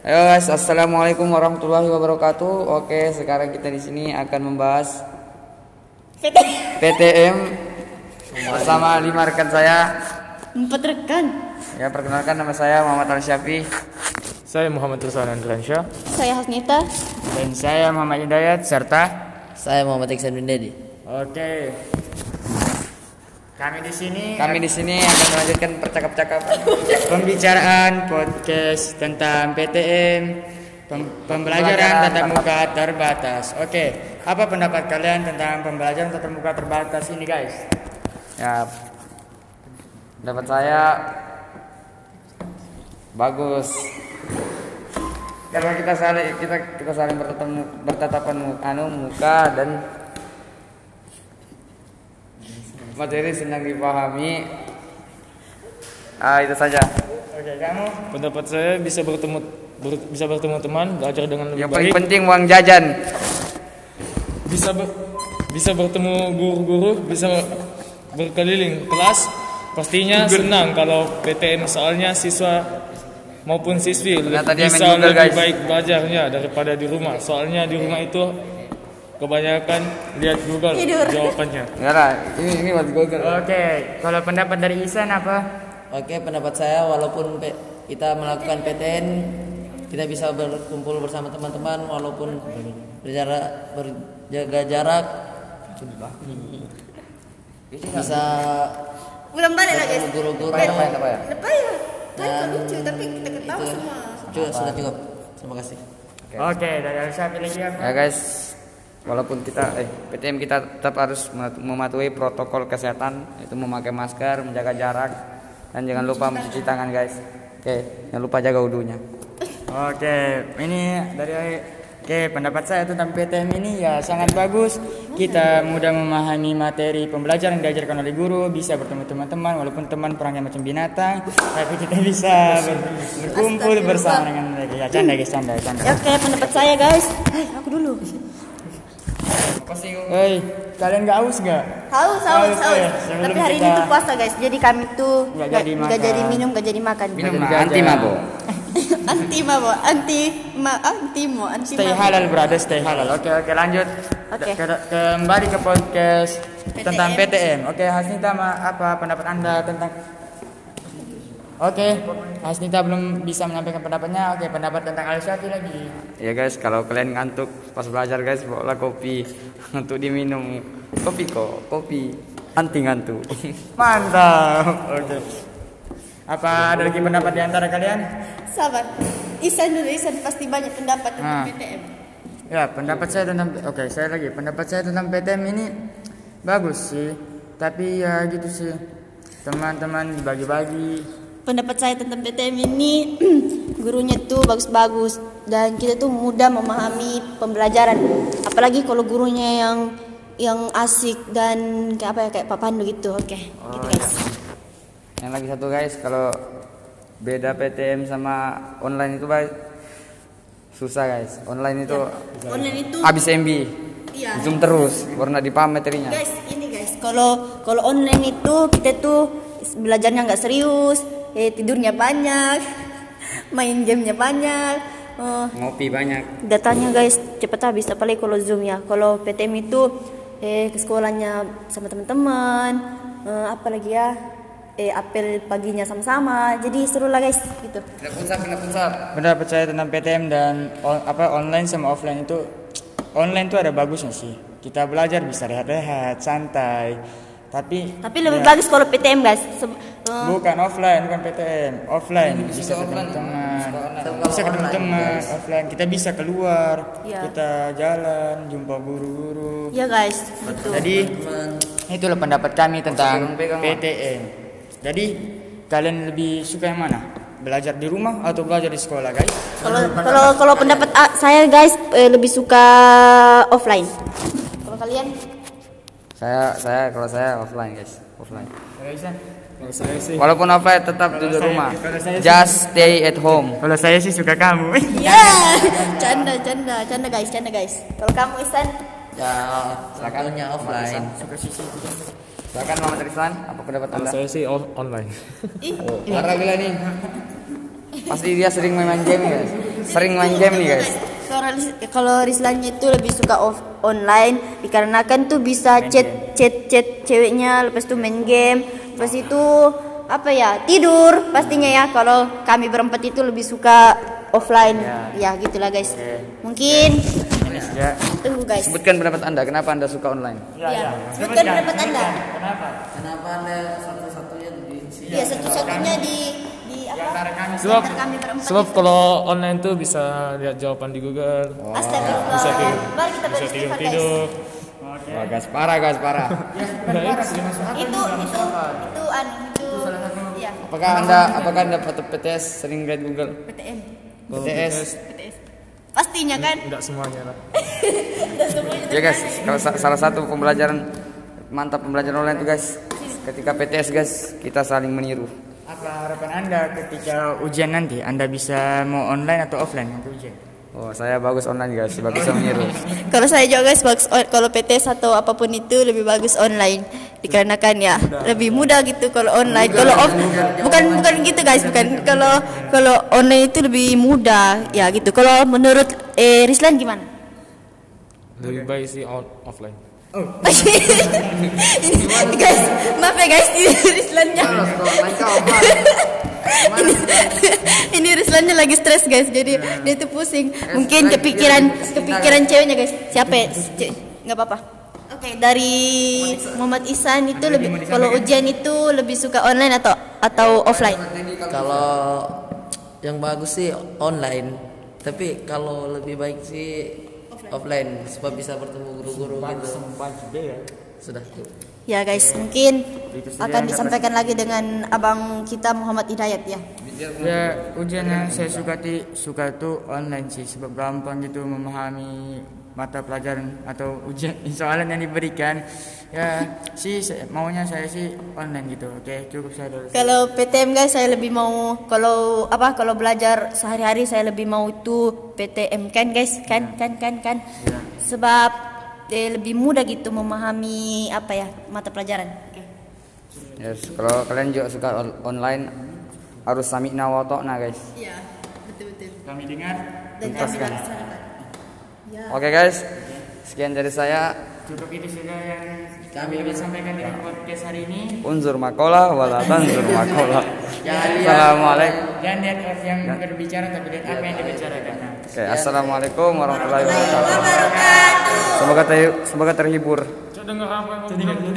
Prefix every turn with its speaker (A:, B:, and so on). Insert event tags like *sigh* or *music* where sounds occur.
A: Ayo guys, assalamualaikum warahmatullahi wabarakatuh. Oke, sekarang kita di sini akan membahas PTM bersama lima rekan saya.
B: Empat rekan.
A: Ya, perkenalkan nama saya Muhammad Al Syafi.
C: Saya Muhammad Rizal Andriansyah.
B: Saya Hasnita.
A: Dan saya Muhammad Hidayat serta
D: Saya Muhammad Iksan bin Dedi.
C: Oke. Kami di sini
A: kami di sini akan melanjutkan percakapan
C: pembicaraan podcast tentang PTM pem- pembelajaran tatap muka terbatas. Oke, apa pendapat kalian tentang pembelajaran tatap muka terbatas ini, guys?
A: Ya, dapat saya bagus. Karena kita saling kita kita saling bertemu bertatapan anu muka dan materi senang dipahami. Ah itu saja.
C: Oke, kamu? Pendapat saya bisa bertemu ber- bisa bertemu teman, belajar dengan lebih
A: Yang paling
C: baik.
A: penting uang jajan.
C: Bisa ber- bisa bertemu guru-guru, bisa berkeliling kelas. Pastinya senang kalau PTM soalnya siswa maupun siswi
A: Nah,
C: bisa lebih
A: guys.
C: baik belajarnya daripada di rumah. Soalnya di rumah itu kebanyakan lihat Google
B: Tidur.
C: jawabannya.
A: Enggak lah, ini ini buat Google.
C: Oke, kalau pendapat dari Isan apa?
D: Oke, pendapat saya walaupun kita melakukan PTN kita bisa berkumpul bersama teman-teman walaupun berjarak berjaga jarak bisa
B: Belum balik lagi.
D: guru-guru
A: Apa ya, apa ya, apa ya?
B: Lepas ya. Kan lucu tapi kita ketawa
D: itu
B: semua.
D: cukup sudah cukup terima kasih
C: Oke, dari Alisa pilih siapa?
A: Ya guys, walaupun kita eh PTM kita tetap harus mematuhi protokol kesehatan itu memakai masker, menjaga jarak dan jangan lupa mencuci tangan guys. Oke, jangan lupa jaga wudhunya.
C: Oke, ini dari Oke, pendapat saya tentang PTM ini ya sangat bagus. Kita mudah memahami materi pembelajaran yang diajarkan oleh guru, bisa bertemu teman-teman walaupun teman perangnya macam binatang, tapi kita bisa ber- berkumpul bersama dengan mereka. Ya, canda guys, canda, canda.
B: Oke pendapat saya guys. Eh, aku dulu.
C: Hei, kalian gak aus gak?
B: Haus, haus,
C: Haus,
B: haus.
C: ya. Sebelum
B: Tapi hari ini
C: kita-
B: tuh puasa guys. Jadi kami tuh
C: Nggak
B: nggak
C: jadi makan.
B: jadi minum, nggak jadi makan.
A: Minum
C: Minum
A: anti
C: jajan.
A: mabuk. *laughs*
B: anti mabo, anti ma, anti mo, anti
C: Stay
B: mabo.
C: halal brother, stay halal. Oke, oke lanjut.
B: Oke.
C: Ke- kembali ke podcast tentang PTM. Oke, Hasnita ma, apa pendapat Anda tentang Oke, Hasnita belum bisa menyampaikan pendapatnya. Oke, pendapat tentang Al Syafi lagi.
A: Ya guys, kalau kalian ngantuk pas belajar guys, bawalah kopi *laughs* untuk diminum. Kopi kok, kopi anti ngantuk. *laughs*
C: Mantap. Oke. Apa ada lagi pendapat di antara kalian?
B: Sabar. Isan dulu, Isan pasti banyak pendapat tentang
C: Ah.
B: PTM.
C: Ya, pendapat saya tentang Oke, saya lagi. Pendapat saya tentang PTM ini bagus sih. Tapi ya gitu sih. Teman-teman dibagi-bagi.
B: Pendapat saya tentang PTM ini *clears throat* gurunya tuh bagus-bagus dan kita tuh mudah memahami pembelajaran. Apalagi kalau gurunya yang yang asik dan kayak apa ya kayak Pak Pandu gitu. Oke, gitu guys.
A: Yang lagi satu guys, kalau beda PTM sama online itu guys susah guys. Online itu
B: Online itu
A: habis MB.
B: Iya.
A: Zoom terus, karena dipaham materinya.
B: guys, ini guys, kalau kalau online itu kita tuh belajarnya nggak serius, eh tidurnya banyak, *laughs* main gamenya banyak. eh,
A: Ngopi banyak.
B: datanya guys cepet habis apalagi kalau zoom ya kalau PTM itu eh ke sekolahnya sama teman-teman eh, apa lagi ya eh apel paginya sama-sama jadi seru lah guys gitu.
C: Pendapat saya tentang PTM dan on- apa online sama offline itu online itu ada bagusnya sih. Kita belajar bisa rehat-rehat, santai. Tapi
B: tapi lebih bagus kalau PTM guys Se- eh,
C: bukan offline, bukan PTM. Offline bisa ketemu teman. Bisa ketemu teman offline. Kita bisa keluar,
B: Iya.
C: kita jalan, jumpa guru-guru.
B: ya guys gitu
C: Jadi itulah pendapat kami tentang. PTM. Jadi kalian lebih suka yang mana? Belajar di rumah atau belajar di sekolah, guys?
B: kalau kalau kalau pendapat ah, saya guys eh, lebih suka offline kalau kalian
A: Saya saya kalau saya offline guys, offline.
C: Kalau saya sih,
A: Walaupun offline tetap di rumah.
C: saya sih-
A: Just stay at home.
C: kalau saya sih suka kamu. *laughs*
B: ya canda canda canda guys canda guys kalau kamu Isan
D: ya satunya offline
A: Silakan Muhammad Rizwan, apa pendapat Anda?
C: saya sih online. *laughs*
B: ih
A: Parah gila nih. Pasti dia sering main game guys. sering main game nih guys.
B: Kalau Ris- Kalau Rislannya itu lebih suka off online dikarenakan tuh bisa chat chat chat ceweknya lepas itu main game lepas itu apa ya tidur pastinya ya kalau kami berempat itu lebih suka offline ya gitulah guys mungkin
C: Ini sudah.
B: tunggu guys
A: Sebutkan pendapat anda, kenapa anda suka online?
B: ya sebutkan pendapat anda
C: Kenapa?
D: Kenapa anda satu-satunya di sini?
B: ya satu-satunya di di apa
C: Antara kami
B: di
E: Sebab,
B: antara kami berempat
E: sebab
B: itu.
E: kalau online tuh bisa lihat jawaban di Google.
B: Astagfirullah.
E: Bisa tidur,
B: Mari kita
E: bisa
B: beristighfar, guys.
E: Tidur-tidur.
A: Wah, gas parah, gas parah.
B: itu itu itu anu itu ya
A: Apakah anda, apakah anda PTS sering lihat Google?
B: PTN
A: PTS.
B: PTS pastinya kan
E: Enggak semuanya lah. *laughs*
A: Ya guys, kalau sa- salah satu pembelajaran mantap pembelajaran online itu guys, ketika PTS guys, kita saling meniru.
C: Apa harapan anda ketika ujian nanti? Anda bisa mau online atau offline untuk ujian?
A: Oh, saya bagus online guys, bisa meniru.
B: Kalau saya juga guys, bagus on- kalau PTS atau apa pun itu lebih bagus online dikarenakan ya lebih mudah gitu kalau online. Kalau off bukan bukan gitu guys, bukan kalau kalau online itu lebih mudah ya gitu. Kalau menurut eh Rislan gimana?
E: Lebih baik sih on- offline. *laughs*
B: ini guys, maaf ya guys, ini *laughs* Rislannya. Ini, *laughs* ini Rislannya lagi stres guys, jadi dia tuh pusing. Mungkin kepikiran kepikiran ceweknya guys. Siapa? ya? Nggak apa-apa. Oke, dari Muhammad Isan itu lebih kalau ujian itu lebih suka online atau atau offline?
D: Kalau yang bagus sih online, tapi kalau lebih baik sih offline supaya bisa bertemu guru-guru gitu. Sudah.
B: Ya guys, mungkin akan disampaikan lagi dengan abang kita Muhammad Hidayat ya.
C: Ya ujian yang saya suka ti suka itu online sih sebab gampang gitu memahami mata pelajaran atau ujian *laughs* soalan yang diberikan. Ya sih saya- maunya saya sih online gitu. Oke cukup saya dulu
B: Kalau PTM guys saya lebih mau kalau apa kalau belajar sehari-hari saya lebih mau itu PTM kan guys? Kan kan kan kan? Sebab eh, lebih mudah gitu memahami apa ya mata pelajaran. Oke.
A: Yes, kalau kalian juga suka on- online harus samikna wa ta'na guys.
B: Iya betul betul.
C: kami dengar
B: Dan kami laksanakan. Ya.
A: Oke guys, sekian dari saya.
C: Cukup itu saja yang kami bisa sampaikan di podcast hari ini
A: Unzur makola wala tanzur makola. *laughs* Assalamualaikum.
C: dan lihat orang yang berbicara tapi lihat apa yang dibicarakan Nah,
A: Oke, assalamualaikum warahmatullahi wabarakatuh. Semoga ter- semoga terhibur.
E: Dengar apa yang ngomong.